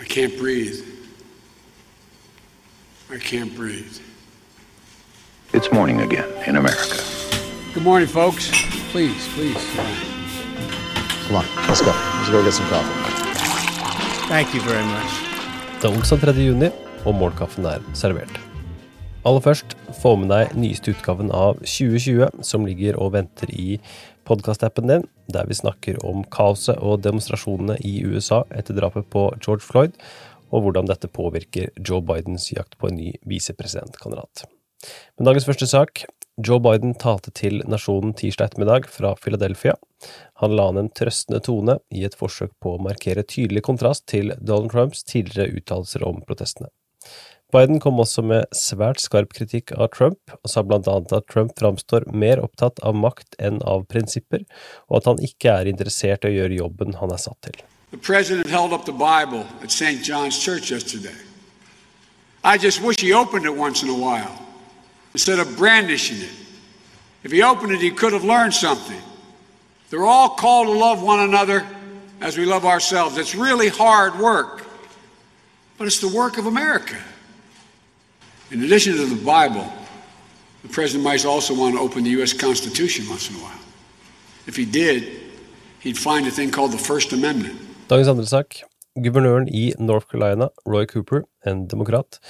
I can't breathe. I can't breathe. It's morning again in America. Good morning, folks. Please, please. Come on, let's go. Let's go get some coffee. Thank you very much. Det er onsdag 3. juni, og morgenkaffen er servert. Aller først, få med deg nyeste utgaven av 2020, som ligger og venter i podkastappen din, der vi snakker om kaoset og demonstrasjonene i USA etter drapet på George Floyd, og hvordan dette påvirker Joe Bidens jakt på en ny visepresidentkandidat. Men dagens første sak. Joe Biden talte til nasjonen tirsdag ettermiddag fra Philadelphia. Han la an en trøstende tone i et forsøk på å markere tydelig kontrast til Donald Trumps tidligere uttalelser om protestene. Biden kom også med svært skarp kritikk av Trump, og sa blant annet at Trump framstår mer opptatt av makt enn av prinsipper, og at han ikke er interessert i å gjøre jobben han er satt til. I just wish he opened it once in a while instead of brandishing it. If he opened it, he could have learned something. They're all called to love one another as we love ourselves. It's really hard work, but it's the work of America. In addition to the Bible, the president might also want to open the U.S. Constitution once in a while. If he did, he'd find a thing called the First Amendment. Dagens andre sak. Guvernøren i North Carolina, Roy Cooper, en demokrat,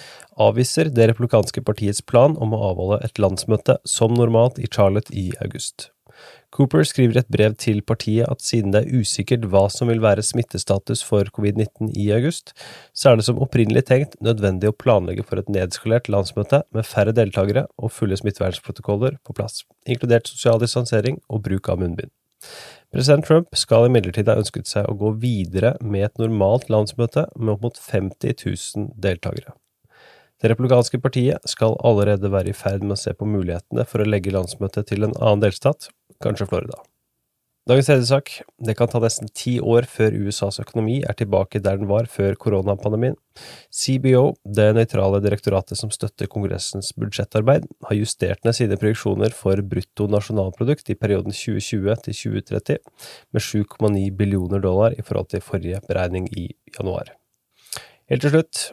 avviser det republikanske partiets plan om å avholde et landsmøte som normalt i Charlotte i august. Cooper skriver et brev til partiet at siden det er usikkert hva som vil være smittestatus for covid-19 i august, så er det som opprinnelig tenkt nødvendig å planlegge for et nedskalert landsmøte med færre deltakere og fulle smittevernprotokoller på plass, inkludert sosial distansering og bruk av munnbind. President Trump skal imidlertid ha ønsket seg å gå videre med et normalt landsmøte med opp mot 50 000 deltakere. Det republikanske partiet skal allerede være i ferd med å se på mulighetene for å legge landsmøtet til en annen delstat, kanskje Florida. Dagens tredje sak. Det kan ta nesten ti år før USAs økonomi er tilbake der den var før koronapandemien. CBO, det nøytrale direktoratet som støtter Kongressens budsjettarbeid, har justert ned sine projeksjoner for brutto nasjonalprodukt i perioden 2020 til 2030 med 7,9 billioner dollar i forhold til forrige beregning i januar. Helt til slutt,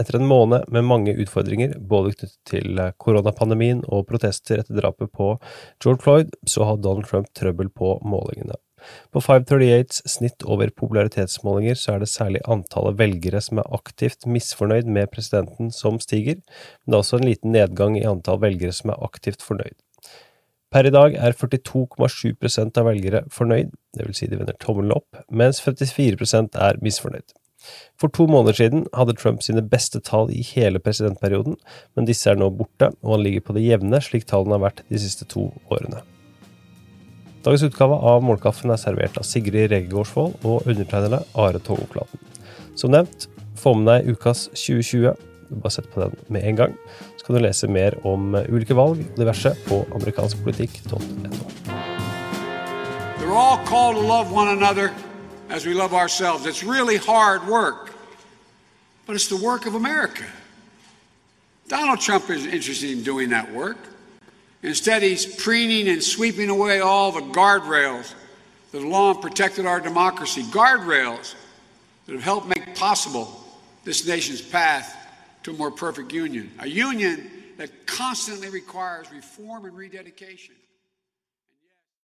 etter en måned med mange utfordringer, både knyttet til koronapandemien og protester etter drapet på George Floyd, så har Donald Trump trøbbel på målingene. På 538s snitt over popularitetsmålinger så er det særlig antallet velgere som er aktivt misfornøyd med presidenten som stiger, men det er også en liten nedgang i antall velgere som er aktivt fornøyd. Per i dag er 42,7% av velgere fornøyd, vil si de vender tommelen opp, mens 54% er misfornøyd. For to måneder siden hadde Trump sine beste tall i hele presidentperioden, men disse er nå borte, og han ligger på det jevne slik tallene har vært de siste to årene. Dagens utgave av Målkaffen er servert av Sigrid Regegårdsvold og undertegnede Are Togoflaten. Som nevnt, få med deg ukas 2020. Bare sett på den med en gang. Så kan du lese mer om ulike valg og diverse på amerikanskpolitikk.no. As we love ourselves. It's really hard work, but it's the work of America. Donald Trump isn't interested in doing that work. Instead, he's preening and sweeping away all the guardrails that have long protected our democracy, guardrails that have helped make possible this nation's path to a more perfect union, a union that constantly requires reform and rededication.